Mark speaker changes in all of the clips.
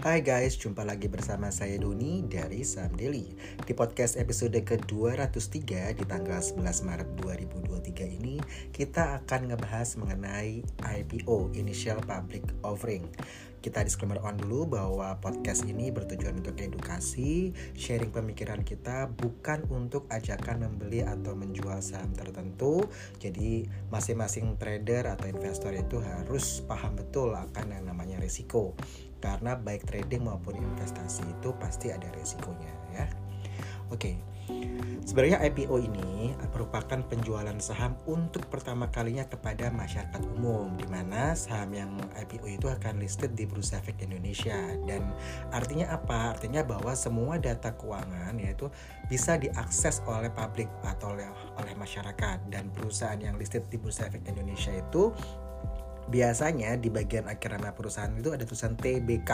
Speaker 1: Hai guys, jumpa lagi bersama saya Doni dari Sam Daily. Di podcast episode ke-203 di tanggal 11 Maret 2023 ini, kita akan ngebahas mengenai IPO, Initial Public Offering. Kita disclaimer on dulu bahwa podcast ini bertujuan untuk edukasi, sharing pemikiran kita, bukan untuk ajakan membeli atau menjual saham tertentu. Jadi masing-masing trader atau investor itu harus paham betul akan yang namanya risiko karena baik trading maupun investasi itu pasti ada resikonya ya. Oke. Sebenarnya IPO ini merupakan penjualan saham untuk pertama kalinya kepada masyarakat umum di mana saham yang IPO itu akan listed di Bursa Efek Indonesia dan artinya apa? Artinya bahwa semua data keuangan yaitu bisa diakses oleh publik atau oleh, oleh masyarakat dan perusahaan yang listed di Bursa Efek Indonesia itu biasanya di bagian akhir nama perusahaan itu ada tulisan TBK.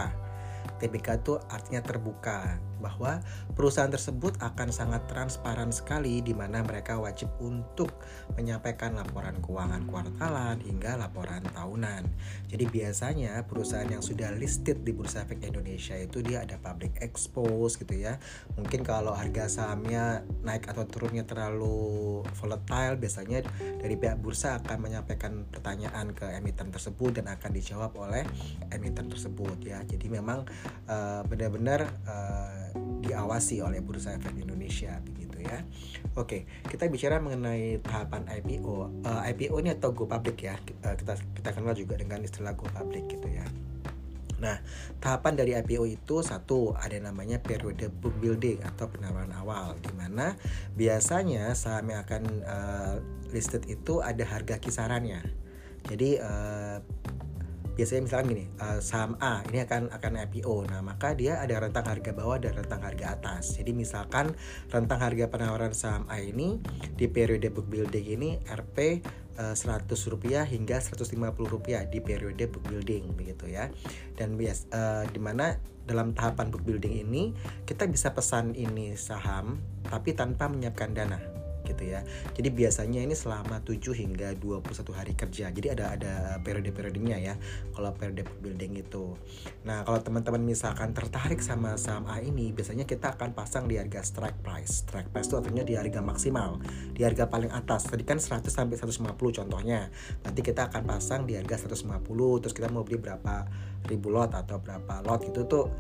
Speaker 1: TBK itu artinya terbuka bahwa perusahaan tersebut akan sangat transparan sekali di mana mereka wajib untuk menyampaikan laporan keuangan kuartalan hingga laporan tahunan. Jadi biasanya perusahaan yang sudah listed di Bursa Efek Indonesia itu dia ada public expose gitu ya. Mungkin kalau harga sahamnya naik atau turunnya terlalu volatile biasanya dari pihak bursa akan menyampaikan pertanyaan ke emiten tersebut dan akan dijawab oleh emiten tersebut ya. Jadi memang uh, benar-benar uh, diawasi oleh Bursa Efek Indonesia begitu ya. Oke, kita bicara mengenai tahapan IPO. Uh, eh, IPO ini atau go public ya. Kita, kita kita kenal juga dengan istilah go public gitu ya. Nah, tahapan dari IPO itu satu ada namanya periode book building atau penawaran awal di mana biasanya saham yang akan uh, listed itu ada harga kisarannya. Jadi uh, biasanya misalkan gini uh, saham A ini akan akan IPO nah maka dia ada rentang harga bawah dan rentang harga atas. Jadi misalkan rentang harga penawaran saham A ini di periode book building ini Rp uh, 100 rupiah hingga 150 rupiah di periode book building begitu ya. Dan bias uh, di mana dalam tahapan book building ini kita bisa pesan ini saham tapi tanpa menyiapkan dana gitu ya. Jadi biasanya ini selama 7 hingga 21 hari kerja. Jadi ada ada periode-periodenya ya kalau periode building itu. Nah, kalau teman-teman misalkan tertarik sama saham A ini, biasanya kita akan pasang di harga strike price. Strike price itu artinya di harga maksimal, di harga paling atas. Tadi kan 100 sampai 150 contohnya. Nanti kita akan pasang di harga 150 terus kita mau beli berapa ribu lot atau berapa lot itu tuh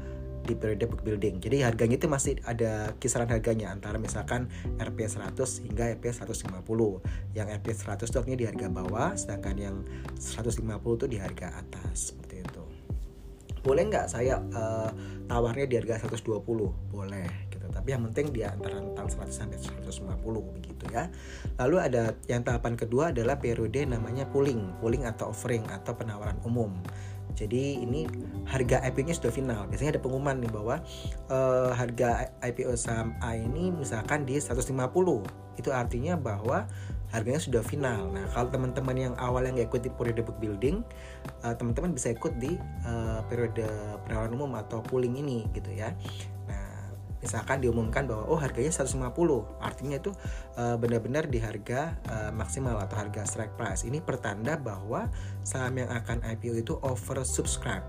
Speaker 1: di periode book building. Jadi harganya itu masih ada kisaran harganya antara misalkan RP 100 hingga RP 150. Yang RP 100 itu di harga bawah, sedangkan yang 150 itu di harga atas seperti itu. Boleh nggak saya uh, tawarnya di harga 120? Boleh gitu. Tapi yang penting dia antara rentang 100 sampai 150 begitu ya. Lalu ada yang tahapan kedua adalah periode namanya pooling, pooling atau offering atau penawaran umum. Jadi ini harga IPO-nya sudah final. Biasanya ada pengumuman nih bahwa uh, harga IPO saham A ini misalkan di 150. Itu artinya bahwa harganya sudah final. Nah, kalau teman-teman yang awalnya nggak ikut di periode book building, uh, teman-teman bisa ikut di uh, periode penawaran umum atau pooling ini gitu ya misalkan diumumkan bahwa oh harganya 150 artinya itu uh, benar-benar di harga uh, maksimal atau harga strike price ini pertanda bahwa saham yang akan IPO itu oversubscribe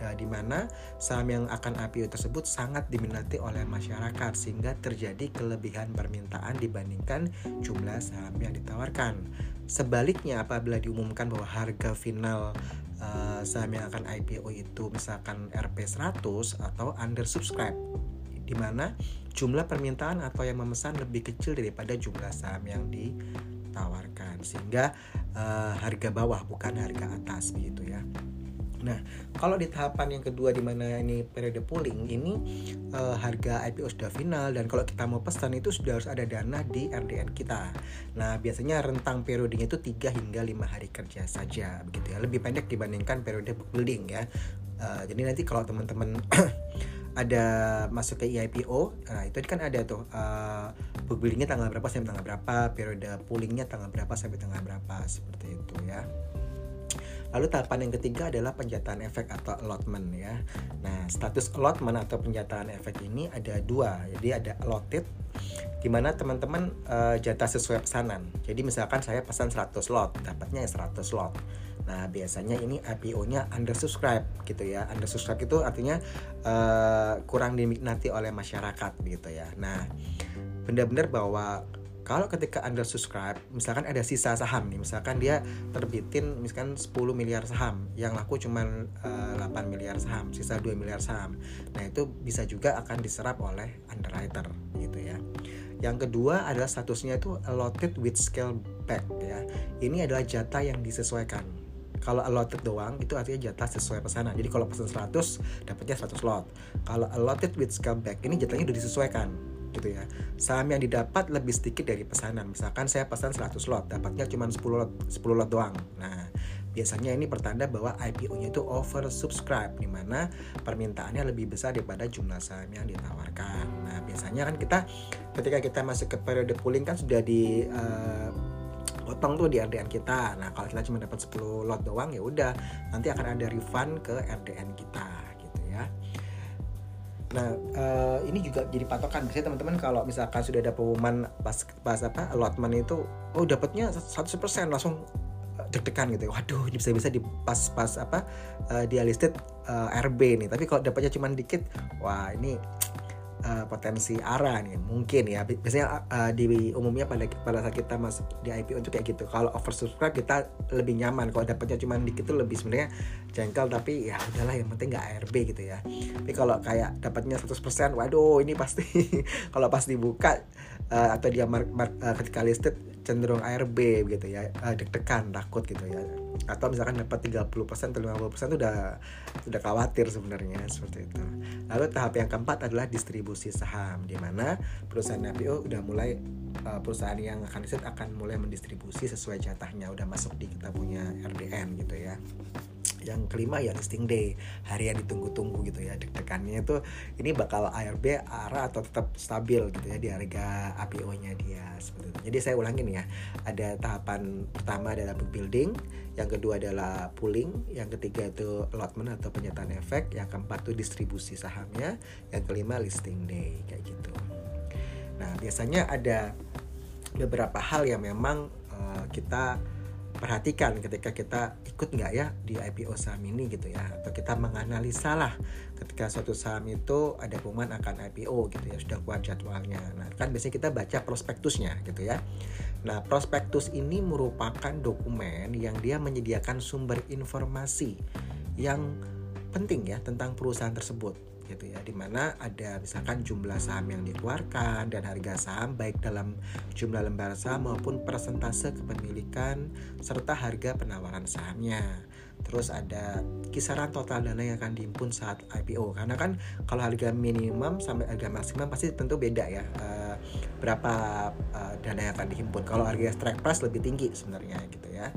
Speaker 1: ya, di mana saham yang akan IPO tersebut sangat diminati oleh masyarakat sehingga terjadi kelebihan permintaan dibandingkan jumlah saham yang ditawarkan. Sebaliknya apabila diumumkan bahwa harga final uh, saham yang akan IPO itu misalkan Rp 100 atau undersubscribe di mana jumlah permintaan atau yang memesan lebih kecil daripada jumlah saham yang ditawarkan sehingga uh, harga bawah bukan harga atas begitu ya. Nah, kalau di tahapan yang kedua di mana ini periode pooling ini uh, harga IPO sudah final dan kalau kita mau pesan itu sudah harus ada dana di RDN kita. Nah, biasanya rentang periodenya itu 3 hingga 5 hari kerja saja begitu ya. Lebih pendek dibandingkan periode building ya. Uh, jadi nanti kalau teman-teman ada masuk ke IPO nah itu kan ada tuh uh, book buildingnya tanggal berapa sampai tanggal berapa periode poolingnya tanggal berapa sampai tanggal berapa seperti itu ya Lalu tahapan yang ketiga adalah penjataan efek atau allotment ya. Nah, status allotment atau penjataan efek ini ada dua. Jadi ada allotted di mana teman-teman uh, jatah sesuai pesanan. Jadi misalkan saya pesan 100 lot, dapatnya 100 lot. Nah, biasanya ini IPO-nya undersubscribe gitu ya. Undersubscribe itu artinya uh, kurang diminati oleh masyarakat gitu ya. Nah, benar-benar bahwa kalau ketika Anda subscribe, misalkan ada sisa saham nih, misalkan dia terbitin misalkan 10 miliar saham, yang laku cuma uh, 8 miliar saham, sisa 2 miliar saham. Nah, itu bisa juga akan diserap oleh underwriter gitu ya. Yang kedua adalah statusnya itu allotted with scale back ya. Ini adalah jatah yang disesuaikan kalau allotted doang itu artinya jatah sesuai pesanan. Jadi kalau pesan 100 dapatnya 100 lot. Kalau allotted with scale back ini jatahnya udah disesuaikan gitu ya. Saham yang didapat lebih sedikit dari pesanan. Misalkan saya pesan 100 lot dapatnya cuma 10 lot 10 lot doang. Nah biasanya ini pertanda bahwa IPO-nya itu oversubscribe di mana permintaannya lebih besar daripada jumlah saham yang ditawarkan. Nah, biasanya kan kita ketika kita masuk ke periode pooling kan sudah di uh, potong tuh di RDN kita. Nah, kalau kita cuma dapat 10 lot doang ya udah nanti akan ada refund ke RDN kita gitu ya. Nah, uh, ini juga jadi patokan. Biasanya teman-teman kalau misalkan sudah ada pengumuman pas pas apa allotment itu, oh dapatnya 100% langsung eh, deg-degan gitu. Waduh, ini bisa-bisa di pas-pas apa uh, dia listed uh, RB nih. Tapi kalau dapatnya cuma dikit, wah ini uh, potensi arah nih mungkin ya. Biasanya uh, di umumnya pada pada saat kita masuk di IPO itu kayak gitu. Kalau oversubscribe kita lebih nyaman kalau dapatnya cuma dikit itu lebih sebenarnya jengkel tapi ya udahlah yang penting nggak ARB gitu ya. Tapi kalau kayak dapatnya 100% waduh ini pasti kalau pas dibuka uh, atau dia mark, mark, uh, ketika listed cenderung ARB gitu ya uh, deg-degan takut gitu ya. Atau misalkan dapat 30% atau 50% itu udah udah khawatir sebenarnya seperti itu. Lalu tahap yang keempat adalah distribusi saham di mana perusahaan IPO udah mulai uh, perusahaan yang akan listed akan mulai mendistribusi sesuai jatahnya udah masuk di kita punya RDN gitu ya yang kelima ya listing day hari yang ditunggu-tunggu gitu ya deg-degannya itu ini bakal ARB arah atau tetap stabil gitu ya di harga APO-nya dia seperti itu. Jadi saya ulangin ya ada tahapan pertama adalah building yang kedua adalah pooling yang ketiga itu allotment atau penyataan efek yang keempat itu distribusi sahamnya yang kelima listing day kayak gitu nah biasanya ada beberapa hal yang memang uh, kita perhatikan ketika kita ikut nggak ya di IPO saham ini gitu ya. Atau kita menganalisa lah ketika suatu saham itu ada pengumuman akan IPO gitu ya sudah kuat jadwalnya. Nah kan biasanya kita baca prospektusnya gitu ya. Nah prospektus ini merupakan dokumen yang dia menyediakan sumber informasi yang penting ya tentang perusahaan tersebut gitu ya di mana ada misalkan jumlah saham yang dikeluarkan dan harga saham baik dalam jumlah lembar saham maupun persentase kepemilikan serta harga penawaran sahamnya. Terus ada kisaran total dana yang akan dihimpun saat IPO karena kan kalau harga minimum sampai harga maksimum pasti tentu beda ya uh, berapa uh, dana yang akan dihimpun. Kalau harga strike price lebih tinggi sebenarnya gitu ya.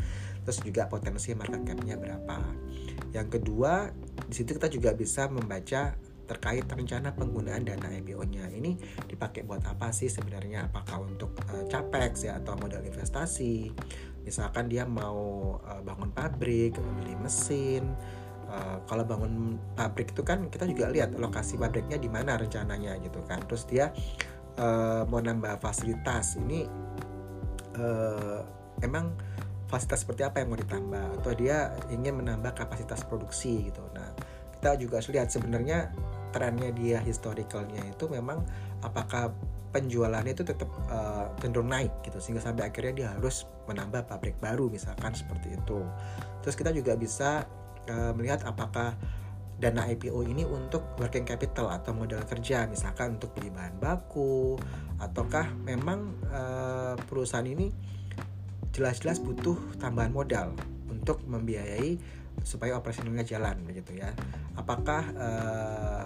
Speaker 1: Terus juga potensi market capnya berapa. Yang kedua di situ kita juga bisa membaca terkait rencana penggunaan dana IPO-nya ini dipakai buat apa sih sebenarnya? Apakah untuk uh, capex ya atau modal investasi? Misalkan dia mau uh, bangun pabrik membeli mesin uh, kalau bangun pabrik itu kan kita juga lihat lokasi pabriknya di mana rencananya gitu kan. Terus dia uh, mau nambah fasilitas. Ini uh, emang fasilitas seperti apa yang mau ditambah? Atau dia ingin menambah kapasitas produksi gitu. Nah kita juga harus lihat sebenarnya trennya dia historicalnya itu memang apakah penjualannya itu tetap uh, cenderung naik gitu sehingga sampai akhirnya dia harus menambah pabrik baru misalkan seperti itu. Terus kita juga bisa uh, melihat apakah dana IPO ini untuk working capital atau modal kerja misalkan untuk beli bahan baku ataukah memang uh, perusahaan ini jelas-jelas butuh tambahan modal untuk membiayai supaya operasionalnya jalan begitu ya. Apakah uh,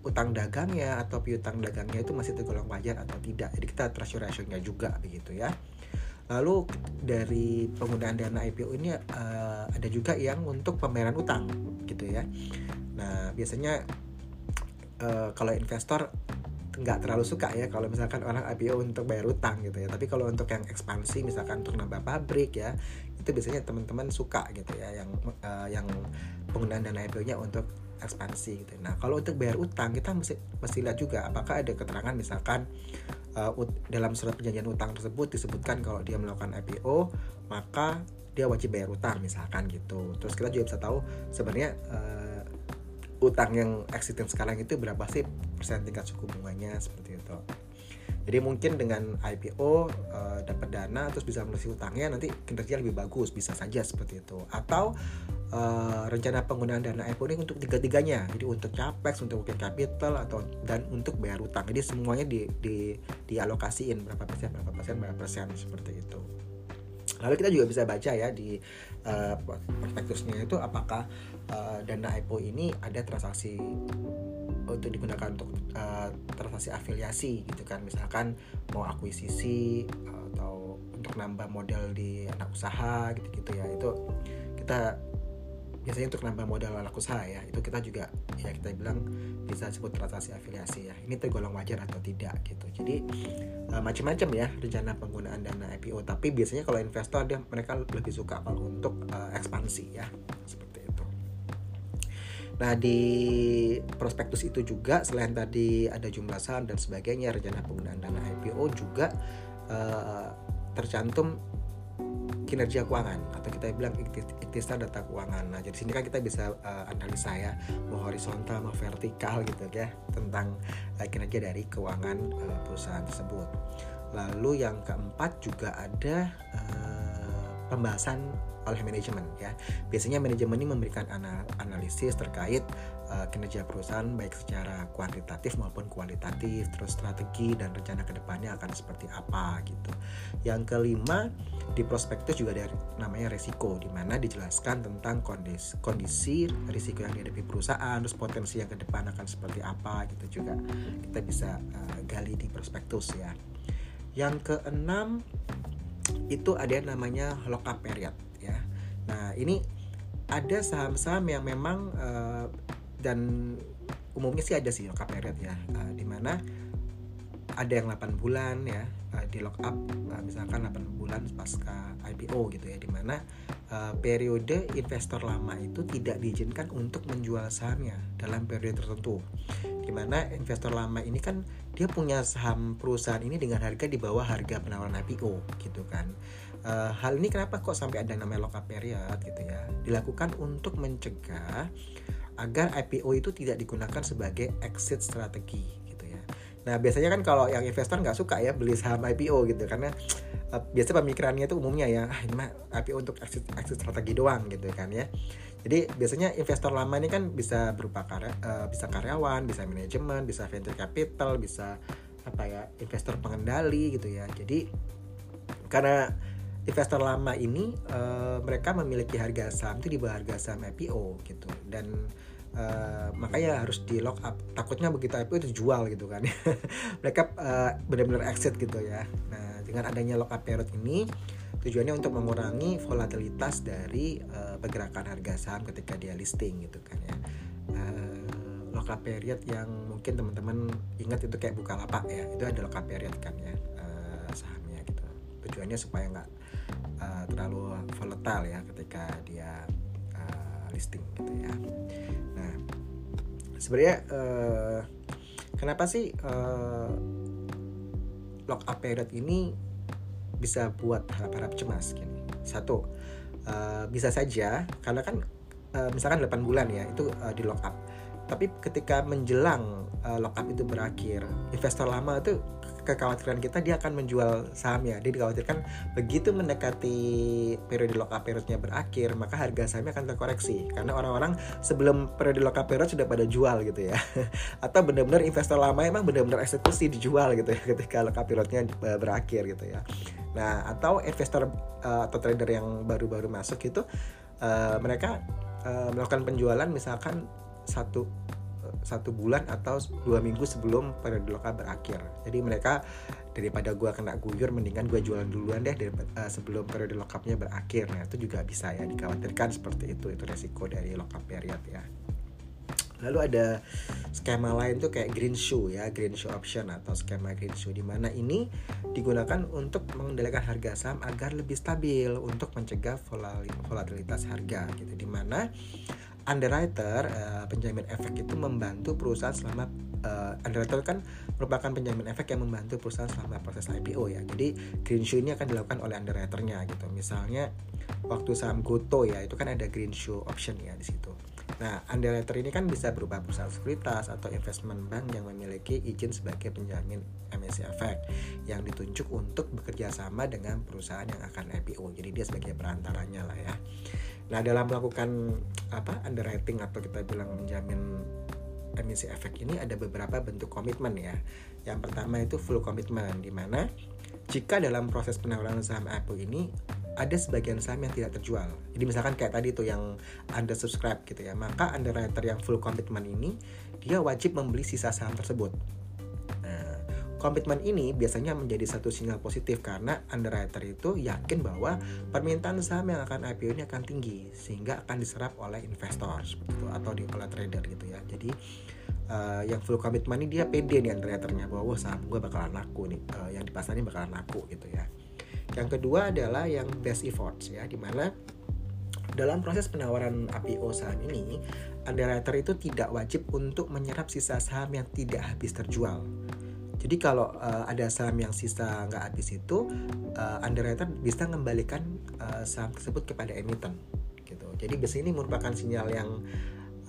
Speaker 1: utang dagangnya atau piutang dagangnya itu masih tergolong wajar atau tidak? Jadi kita trust ratio-nya juga begitu ya. Lalu dari penggunaan dana IPO ini uh, ada juga yang untuk pembayaran utang gitu ya. Nah biasanya uh, kalau investor nggak terlalu suka ya kalau misalkan orang IPO untuk bayar utang gitu ya tapi kalau untuk yang ekspansi misalkan untuk nambah pabrik ya itu biasanya teman-teman suka gitu ya yang uh, yang penggunaan dana IPO-nya untuk ekspansi gitu. Nah, kalau untuk bayar utang kita mesti mesti lihat juga apakah ada keterangan misalkan uh, dalam surat perjanjian utang tersebut disebutkan kalau dia melakukan IPO maka dia wajib bayar utang misalkan gitu. Terus kita juga bisa tahu sebenarnya uh, utang yang existing sekarang itu berapa sih persen tingkat suku bunganya seperti itu. Jadi mungkin dengan IPO uh, eh, dapat dana terus bisa melunasi utangnya nanti kinerja lebih bagus bisa saja seperti itu. Atau uh, rencana penggunaan dana IPO ini untuk tiga-tiganya. Jadi untuk capex, untuk working capital atau dan untuk bayar utang. Jadi semuanya di, di dialokasiin berapa persen, berapa persen, berapa persen seperti itu. Lalu kita juga bisa baca ya di uh, prospektusnya itu apakah uh, dana IPO ini ada transaksi untuk digunakan untuk uh, transaksi afiliasi gitu kan. Misalkan mau akuisisi atau untuk nambah modal di anak usaha gitu-gitu ya. Itu kita biasanya untuk nambah modal anak usaha ya itu kita juga ya kita bilang bisa sebut transaksi afiliasi ya. Ini tergolong wajar atau tidak gitu. Jadi uh, macam-macam ya rencana penggunaan dana IPO tapi biasanya kalau investor dia mereka lebih suka kalau untuk uh, ekspansi ya seperti itu. Nah di prospektus itu juga selain tadi ada jumlah saham dan sebagainya rencana penggunaan dana IPO juga uh, tercantum kinerja keuangan atau kita bilang ikhtisar data keuangan. Nah, jadi sini kan kita bisa uh, analisa ya mau horizontal mau vertikal gitu ya tentang uh, kinerja dari keuangan uh, perusahaan tersebut. Lalu yang keempat juga ada uh, pembahasan oleh manajemen ya. Biasanya manajemen ini memberikan analisis terkait uh, kinerja perusahaan baik secara kuantitatif maupun kualitatif, terus strategi dan rencana ke depannya akan seperti apa gitu. Yang kelima di prospektus juga ada namanya resiko, di mana dijelaskan tentang kondisi, kondisi risiko yang dihadapi perusahaan, terus potensi yang ke depan akan seperti apa gitu juga kita bisa uh, gali di prospektus ya. Yang keenam itu ada yang namanya lockup period ya. Nah ini ada saham-saham yang memang uh, dan umumnya sih ada sih lock up period ya uh, mana ada yang 8 bulan ya uh, di lock up uh, misalkan 8 bulan pasca IPO gitu ya di mana uh, periode investor lama itu tidak diizinkan untuk menjual sahamnya dalam periode tertentu. Di mana investor lama ini kan dia punya saham perusahaan ini dengan harga di bawah harga penawaran IPO gitu kan. Uh, hal ini kenapa kok sampai ada namanya lock up period gitu ya? Dilakukan untuk mencegah agar IPO itu tidak digunakan sebagai exit strategi gitu ya. Nah biasanya kan kalau yang investor nggak suka ya beli saham IPO gitu karena uh, biasa pemikirannya itu umumnya ya ah, ini mah IPO untuk exit, exit strategi doang gitu kan ya. Jadi biasanya investor lama ini kan bisa berupa karya, uh, bisa karyawan, bisa manajemen, bisa venture capital, bisa apa ya investor pengendali gitu ya. Jadi karena investor lama ini uh, mereka memiliki harga saham itu di bawah harga saham IPO gitu dan Uh, makanya harus di lock up. Takutnya begitu IPO itu jual gitu kan. Mereka uh, benar-benar exit gitu ya. Nah dengan adanya lock up period ini tujuannya untuk mengurangi volatilitas dari uh, pergerakan harga saham ketika dia listing gitu kan ya. Uh, lock up period yang mungkin teman-teman ingat itu kayak buka lapak ya. Itu ada lock up period kan ya sahamnya gitu. Tujuannya supaya nggak uh, terlalu volatile ya ketika dia listing gitu ya. Nah sebenarnya uh, kenapa sih uh, lock up period ini bisa buat harap-harap cemas gini? Satu uh, bisa saja karena kan uh, misalkan 8 bulan ya itu uh, di lock up. Tapi ketika menjelang uh, lock up itu berakhir investor lama itu kekhawatiran kita dia akan menjual sahamnya. Dia dikhawatirkan begitu mendekati periode lock up periodnya berakhir, maka harga sahamnya akan terkoreksi karena orang-orang sebelum periode lock up period sudah pada jual gitu ya. Atau benar-benar investor lama emang benar-benar eksekusi dijual gitu ya ketika lock up periodnya eh, berakhir gitu ya. Nah, atau investor uh, atau trader yang baru-baru masuk itu uh, mereka uh, melakukan penjualan misalkan satu satu bulan atau dua minggu sebelum periode lokal berakhir. Jadi mereka daripada gue kena guyur, mendingan gue jualan duluan deh daripada, uh, sebelum periode lockupnya berakhir. Nah itu juga bisa ya dikhawatirkan seperti itu. Itu resiko dari lockup period ya. Lalu ada skema lain tuh kayak green shoe ya, green shoe option atau skema green shoe di mana ini digunakan untuk mengendalikan harga saham agar lebih stabil untuk mencegah volatilitas harga gitu. Di mana underwriter uh, penjamin efek itu membantu perusahaan selama uh, underwriter kan merupakan penjamin efek yang membantu perusahaan selama proses IPO ya. Jadi green shoe ini akan dilakukan oleh underwriternya gitu. Misalnya waktu saham Goto ya itu kan ada green shoe option ya di situ. Nah, underwriter ini kan bisa berupa perusahaan sekuritas atau investment bank yang memiliki izin sebagai penjamin MSCI Effect yang ditunjuk untuk bekerja sama dengan perusahaan yang akan IPO. Jadi dia sebagai perantaranya lah ya. Nah, dalam melakukan apa underwriting atau kita bilang menjamin emisi efek ini ada beberapa bentuk komitmen ya. Yang pertama itu full komitmen di mana jika dalam proses penawaran saham IPO ini ada sebagian saham yang tidak terjual. Jadi misalkan kayak tadi tuh yang Anda subscribe gitu ya, maka underwriter yang full komitmen ini dia wajib membeli sisa saham tersebut. Nah, komitmen ini biasanya menjadi satu sinyal positif karena underwriter itu yakin bahwa permintaan saham yang akan IPO ini akan tinggi sehingga akan diserap oleh investor gitu, atau di oleh trader gitu ya. Jadi uh, yang full komitmen ini dia pede nih underwriternya bahwa saham gue bakalan laku nih, uh, yang di pasar ini bakalan laku gitu ya. Yang kedua adalah yang best efforts ya, di mana dalam proses penawaran IPO saham ini, underwriter itu tidak wajib untuk menyerap sisa saham yang tidak habis terjual. Jadi kalau uh, ada saham yang sisa nggak habis itu, uh, underwriter bisa mengembalikan uh, saham tersebut kepada emiten. Gitu. Jadi biasanya ini merupakan sinyal yang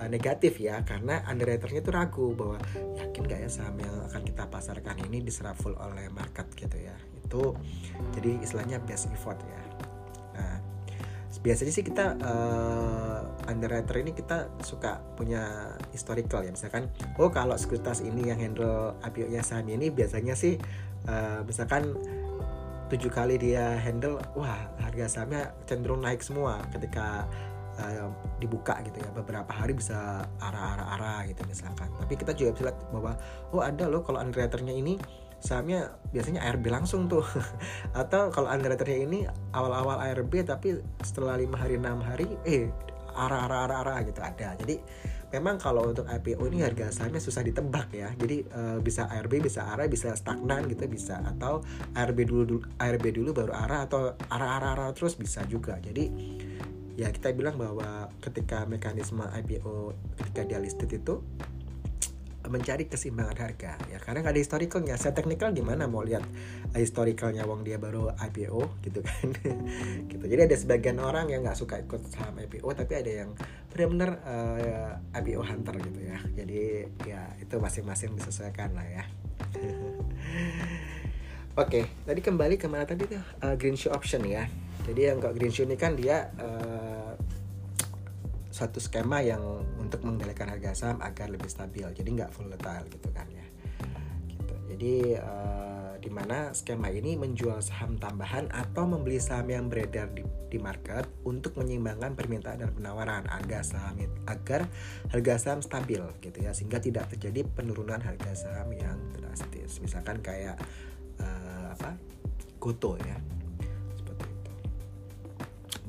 Speaker 1: negatif ya, karena underwriternya itu ragu bahwa yakin nggak ya saham yang akan kita pasarkan ini diserap full oleh market gitu ya itu jadi istilahnya best effort ya biasanya sih kita uh, underwriter ini kita suka punya historical ya. Misalkan oh kalau sekuritas ini yang handle IPO nya saham ini biasanya sih uh, misalkan tujuh kali dia handle wah harga sahamnya cenderung naik semua ketika uh, dibuka gitu ya. Beberapa hari bisa arah-arah-arah gitu misalkan. Tapi kita juga bisa lihat bahwa oh ada loh kalau underwriternya ini sahamnya biasanya ARB langsung tuh. Atau kalau underwriternya ini awal-awal ARB tapi setelah lima hari enam hari eh arah arah arah arah gitu ada. Jadi memang kalau untuk IPO ini harga sahamnya susah ditebak ya. Jadi uh, bisa ARB bisa arah bisa stagnan gitu bisa. Atau ARB dulu, dulu ARB dulu baru arah atau arah arah arah terus bisa juga. Jadi ya kita bilang bahwa ketika mekanisme IPO ketika dia listed itu mencari keseimbangan harga ya. Karena nggak ada historicalnya saya teknikal gimana mau lihat historicalnya wong dia baru IPO gitu kan. Gitu. Jadi ada sebagian orang yang nggak suka ikut saham IPO tapi ada yang benar-benar uh, eh, IPO hunter gitu ya. Jadi ya itu masing-masing disesuaikan lah ya. Oke, okay, tadi kembali ke mana tadi tuh? Uh, green shoe option ya. Jadi yang green shoe ini kan dia uh, satu skema yang untuk mengendalikan harga saham agar lebih stabil. Jadi nggak volatile gitu kan ya. Gitu. Jadi uh, di mana skema ini menjual saham tambahan atau membeli saham yang beredar di, di market untuk menyeimbangkan permintaan dan penawaran agar saham agar harga saham stabil gitu ya sehingga tidak terjadi penurunan harga saham yang drastis. Misalkan kayak uh, apa? Goto ya. Seperti itu.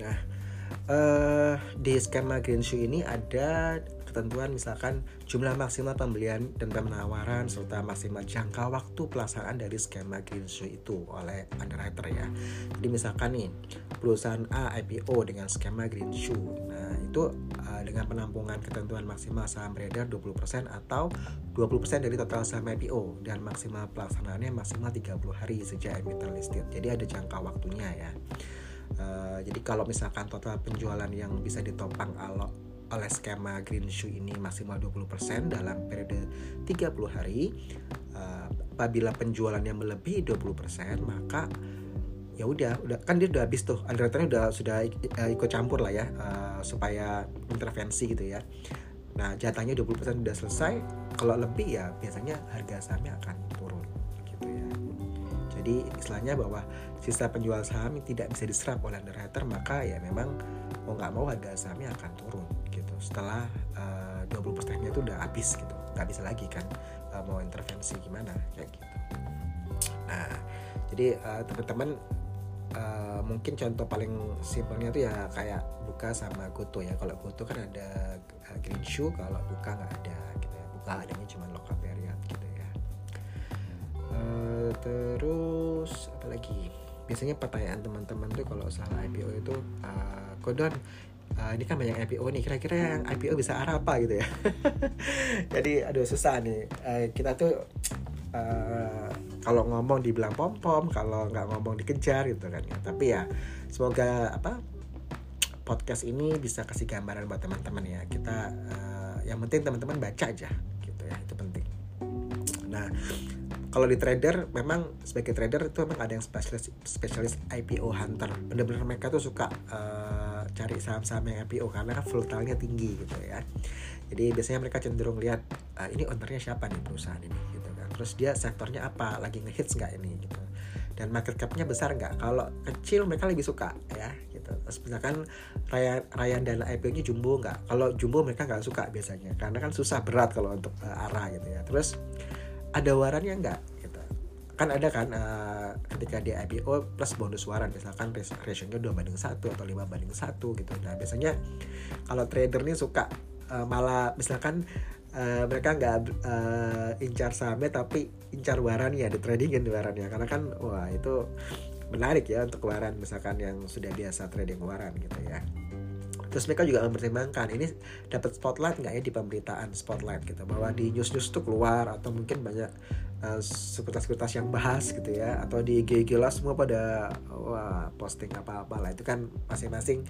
Speaker 1: Nah uh, di skema Green Shoe ini ada ketentuan misalkan jumlah maksimal pembelian dan penawaran serta maksimal jangka waktu pelaksanaan dari skema Green Shoe itu oleh underwriter ya. Jadi misalkan nih perusahaan A IPO dengan skema Green Shoe. Nah, itu uh, dengan penampungan ketentuan maksimal saham beredar 20% atau 20% dari total saham IPO dan maksimal pelaksanaannya maksimal 30 hari sejak emiten listed. Jadi ada jangka waktunya ya. Uh, jadi kalau misalkan total penjualan yang bisa ditopang alo, oleh skema Green Shoe ini maksimal 20% dalam periode 30 hari uh, apabila penjualan yang melebihi 20% maka ya udah udah kan dia udah habis tuh underwriternya udah sudah uh, ikut campur lah ya uh, supaya intervensi gitu ya. Nah jatahnya 20% udah selesai kalau lebih ya biasanya harga sahamnya akan turun jadi istilahnya bahwa sisa penjual saham tidak bisa diserap oleh underwriter maka ya memang mau nggak mau harga sahamnya akan turun gitu. Setelah uh, 20 nya itu udah habis gitu. Nggak bisa lagi kan uh, mau intervensi gimana kayak gitu. Nah jadi uh, teman-teman uh, mungkin contoh paling simpelnya tuh ya kayak buka sama goto ya. Kalau goto kan ada uh, green shoe kalau buka nggak ada gitu ya. Buka adanya cuma lokal terus apa lagi? Biasanya pertanyaan teman-teman tuh kalau salah IPO itu uh, kodon uh, ini kan banyak IPO nih kira-kira yang IPO bisa arah apa gitu ya? Jadi aduh susah nih. Uh, kita tuh uh, kalau ngomong dibilang pom pom kalau nggak ngomong dikejar gitu kan ya. Tapi ya semoga apa podcast ini bisa kasih gambaran buat teman-teman ya. Kita uh, yang penting teman-teman baca aja gitu ya itu penting. Nah kalau di trader memang sebagai trader itu memang ada yang spesialis spesialis IPO hunter. Benar-benar mereka tuh suka uh, cari saham-saham yang IPO karena kan tinggi gitu ya. Jadi biasanya mereka cenderung lihat uh, ini ownernya siapa nih perusahaan ini gitu kan. Terus dia sektornya apa lagi ngehits nggak ini gitu. Dan market capnya besar nggak? Kalau kecil mereka lebih suka ya gitu. Terus misalkan raya raya dana IPO nya jumbo nggak? Kalau jumbo mereka nggak suka biasanya karena kan susah berat kalau untuk uh, arah gitu ya. Terus ada warannya enggak gitu. kan ada kan uh, ketika di IPO plus bonus waran misalkan ratio-nya 2 banding 1 atau 5 banding 1 gitu. Nah biasanya kalau trader nih suka uh, malah misalkan uh, mereka nggak uh, incar sahamnya tapi incar warannya ada tradingin warannya. Karena kan wah itu menarik ya untuk waran misalkan yang sudah biasa trading waran gitu ya terus mereka juga mempertimbangkan ini dapat spotlight nggak ya di pemberitaan spotlight gitu bahwa di news news tuh keluar atau mungkin banyak uh, sekuritas-sekuritas yang bahas gitu ya atau di IG lah semua pada wah posting apa apa lah itu kan masing-masing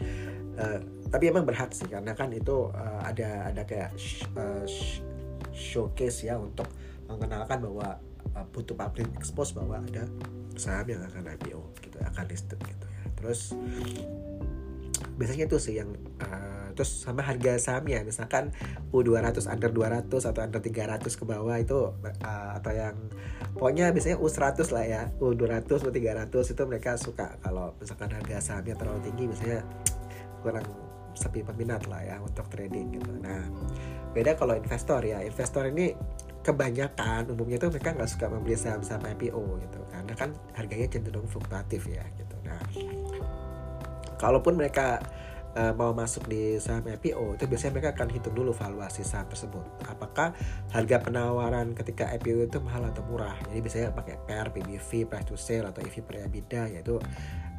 Speaker 1: uh, tapi emang berhak sih karena kan itu uh, ada ada kayak sh uh, sh showcase ya untuk mengenalkan bahwa uh, butuh public expose bahwa ada saham yang akan IPO gitu akan listed gitu ya. Terus biasanya itu sih yang uh, terus sama harga sahamnya. Misalkan U200 under 200 atau under 300 ke bawah itu uh, atau yang pokoknya biasanya U100 lah ya. U200 U300 itu mereka suka. Kalau misalkan harga sahamnya terlalu tinggi biasanya kurang sepi peminat lah ya untuk trading gitu. Nah beda kalau investor ya. Investor ini kebanyakan umumnya tuh mereka nggak suka membeli saham-saham IPO gitu. Karena kan harganya cenderung fluktuatif ya gitu. Nah kalaupun mereka uh, mau masuk di saham IPO itu biasanya mereka akan hitung dulu valuasi saham tersebut. Apakah harga penawaran ketika IPO itu mahal atau murah? Jadi biasanya pakai PR, PBV, price to sale atau EV per EBITDA yaitu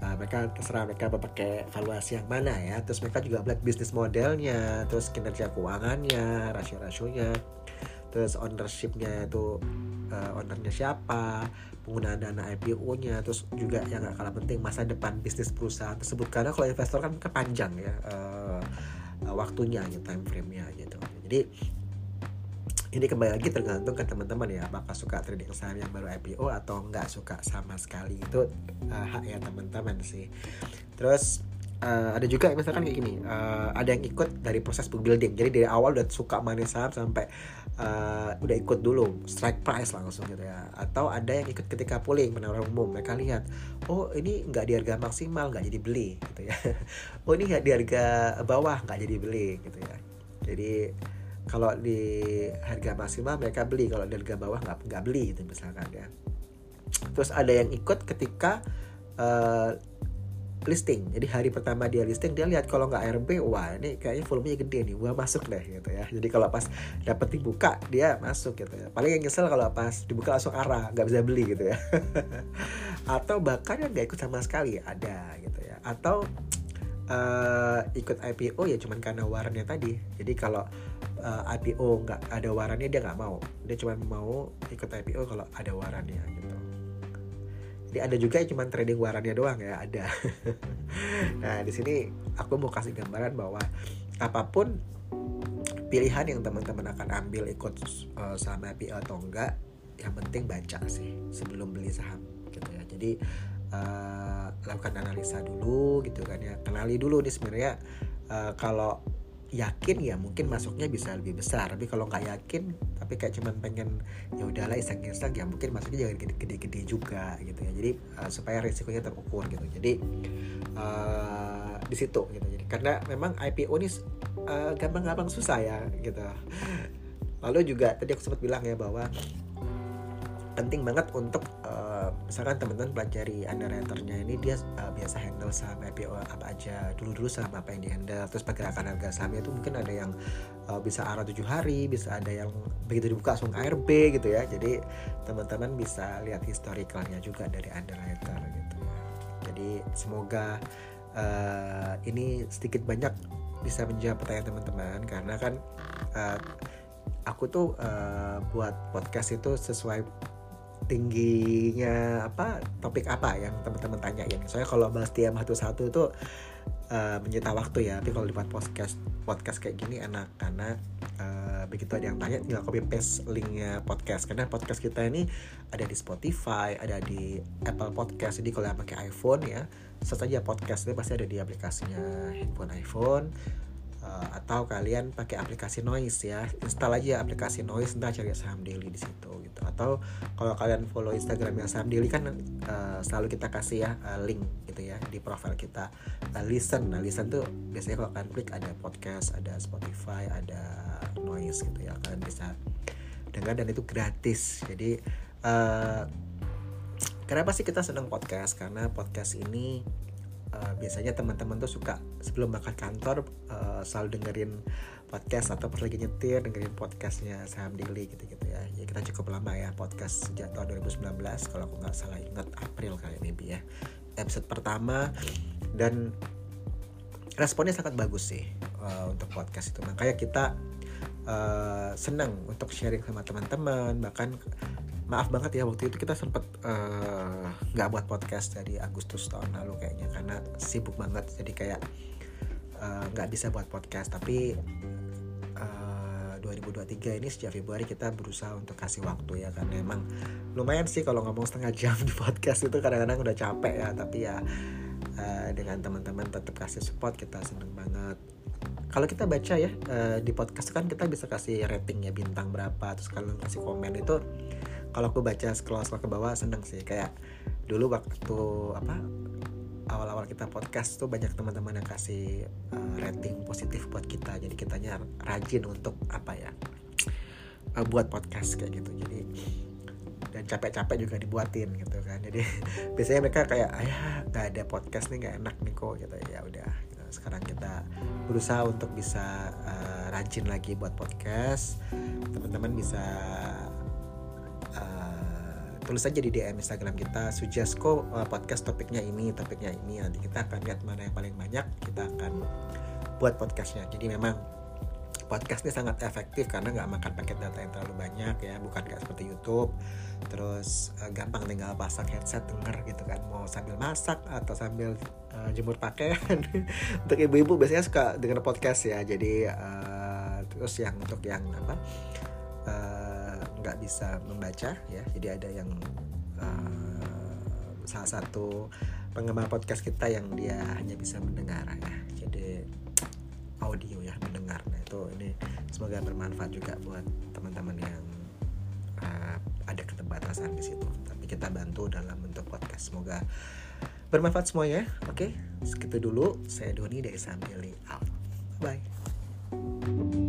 Speaker 1: uh, mereka terserah mereka mau pakai valuasi yang mana ya. Terus mereka juga melihat bisnis modelnya terus kinerja keuangannya rasio-rasionya. Terus ownershipnya itu uh, ownernya siapa penggunaan dana IPO-nya terus juga yang gak kalah penting masa depan bisnis perusahaan tersebut. Karena kalau investor kan kepanjang ya uh, waktunya gitu time frame-nya gitu. Jadi ini kembali lagi tergantung ke teman-teman ya apakah suka trading saham yang baru IPO atau nggak suka sama sekali. Itu uh, hak ya teman-teman sih. Terus uh, ada juga misalkan kayak gini uh, ada yang ikut dari proses building. Jadi dari awal udah suka main saham sampai uh, udah ikut dulu strike price langsung gitu ya. Atau ada yang ikut ketika pooling penawaran umum. Mereka lihat oh ini nggak di harga maksimal nggak jadi beli gitu ya. Oh ini nggak di harga bawah nggak jadi beli gitu ya. Jadi kalau di harga maksimal mereka beli. Kalau di harga bawah nggak nggak beli gitu misalkan ya. Terus ada yang ikut ketika uh, listing. Jadi hari pertama dia listing dia lihat kalau nggak RB wah ini kayaknya volumenya gede nih gua masuk deh gitu ya. Jadi kalau pas dapet dibuka dia masuk gitu ya. Paling yang nyesel kalau pas dibuka langsung arah nggak bisa beli gitu ya. Atau bahkan yang nggak ikut sama sekali ada gitu ya. Atau uh, ikut IPO ya cuman karena warannya tadi. Jadi kalau uh, eh, IPO nggak ada warannya dia nggak mau. Dia cuma mau ikut IPO kalau ada warannya gitu jadi ada juga yang cuma trading warannya doang ya ada. Nah di sini aku mau kasih gambaran bahwa apa pun pilihan yang teman-teman akan ambil ikut uh, saham IPO atau enggak yang penting baca sih sebelum beli saham gitu ya. Jadi uh, lakukan analisa dulu gitu kan ya. Kenali dulu nih sebenarnya uh, kalau yakin ya mungkin masuknya bisa lebih besar. Tapi kalau nggak yakin tapi kayak cuman pengen ya udahlah iseng-iseng ya mungkin masuknya jangan gede-gede juga gitu ya. Jadi uh, supaya risikonya terukur gitu. Jadi uh, di situ gitu. Jadi karena memang IPO ini uh, gampang-gampang susah ya gitu. Lalu juga tadi aku sempat bilang ya bahwa penting banget untuk uh, misalkan teman-teman pelajari underwriternya ini dia uh, biasa handle saham IPO apa aja dulu-dulu saham apa yang di handle terus pergerakan harga sahamnya itu mungkin ada yang uh, bisa arah tujuh hari bisa ada yang begitu dibuka langsung ARB gitu ya. Jadi teman-teman bisa lihat historicalnya juga dari underwriter gitu ya. Jadi semoga uh, ini sedikit banyak bisa menjawab pertanyaan teman-teman karena kan uh, aku tuh uh, buat podcast itu sesuai tingginya apa topik apa yang teman-teman tanyain. Soalnya kalau bahas tiap satu-satu itu uh, menyita waktu ya. Tapi kalau dibuat podcast podcast kayak gini enak karena uh, begitu ada yang tanya tinggal copy paste linknya podcast. Karena podcast kita ini ada di Spotify, ada di Apple Podcast. Jadi kalau yang pakai iPhone ya, search aja podcast itu pasti ada di aplikasinya handphone iPhone uh, atau kalian pakai aplikasi Noise ya. Install aja aplikasi Noise entah cari saham daily di situ gitu. Atau kalau kalian follow Instagramnya saham daily kan uh, selalu kita kasih ya uh, link gitu ya di profile kita. Uh, listen. Nah listen tuh biasanya kalau kalian klik ada podcast ada Spotify ada Noise gitu ya kalian bisa dengar dan itu gratis. Jadi uh, kenapa sih kita senang podcast? Karena podcast ini uh, biasanya teman-teman tuh suka sebelum berangkat kantor uh, selalu dengerin podcast atau pas lagi nyetir dengerin podcastnya Saham Daily gitu-gitu ya. Ya kita cukup lama ya podcast sejak tahun 2019 kalau aku nggak salah ingat April kayak maybe ya episode pertama dan responnya sangat bagus sih uh, untuk podcast itu makanya kita uh, senang untuk sharing sama teman-teman. Bahkan maaf banget ya waktu itu kita sempat eh, nggak uh, buat podcast dari Agustus tahun lalu kayaknya karena sibuk banget. Jadi kayak eh, nggak uh, bisa buat podcast. Tapi uh, 2023 ini sejak Februari kita berusaha untuk kasih waktu ya karena emang lumayan sih kalau ngomong setengah jam di podcast itu kadang-kadang udah capek ya. Tapi ya dengan teman-teman tetap kasih support kita seneng banget. Kalau kita baca ya uh, di podcast kan kita bisa kasih rating ya bintang berapa terus kalian kasih komen itu kalau aku baca scroll scroll ke bawah seneng sih. Kayak dulu waktu apa awal-awal kita podcast tuh banyak teman-teman yang kasih uh, rating positif buat kita. Jadi kitanya rajin untuk apa ya uh, buat podcast kayak gitu. Jadi capek-capek juga dibuatin gitu kan. Jadi biasanya mereka kayak ayah nggak ada podcast nih nggak enak nih kok gitu. Ya udah gitu. sekarang kita berusaha untuk bisa uh, rajin lagi buat podcast. Teman-teman bisa tulis aja di DM Instagram kita suggest uh, podcast topiknya ini topiknya ini. Nanti kita akan lihat mana yang paling banyak kita akan buat podcastnya. Jadi memang podcast ini sangat efektif karena nggak makan paket data yang terlalu banyak ya bukan kayak seperti YouTube. Terus uh, gampang tinggal pasang headset denger gitu kan. Mau sambil masak atau sambil uh, jemur pakaian untuk ibu-ibu biasanya suka denger podcast ya. Jadi uh, terus yang untuk yang apa uh, nggak bisa membaca ya. Jadi ada yang uh, salah satu penggemar podcast kita yang dia hanya bisa mendengar ya. Jadi audio ya mendengar. Nah itu ini semoga bermanfaat juga buat teman-teman yang uh, ada keterbatasan di situ. Tapi kita bantu dalam bentuk podcast. Semoga bermanfaat semuanya. Oke segitu dulu. Saya Doni dari Sambil out. Bye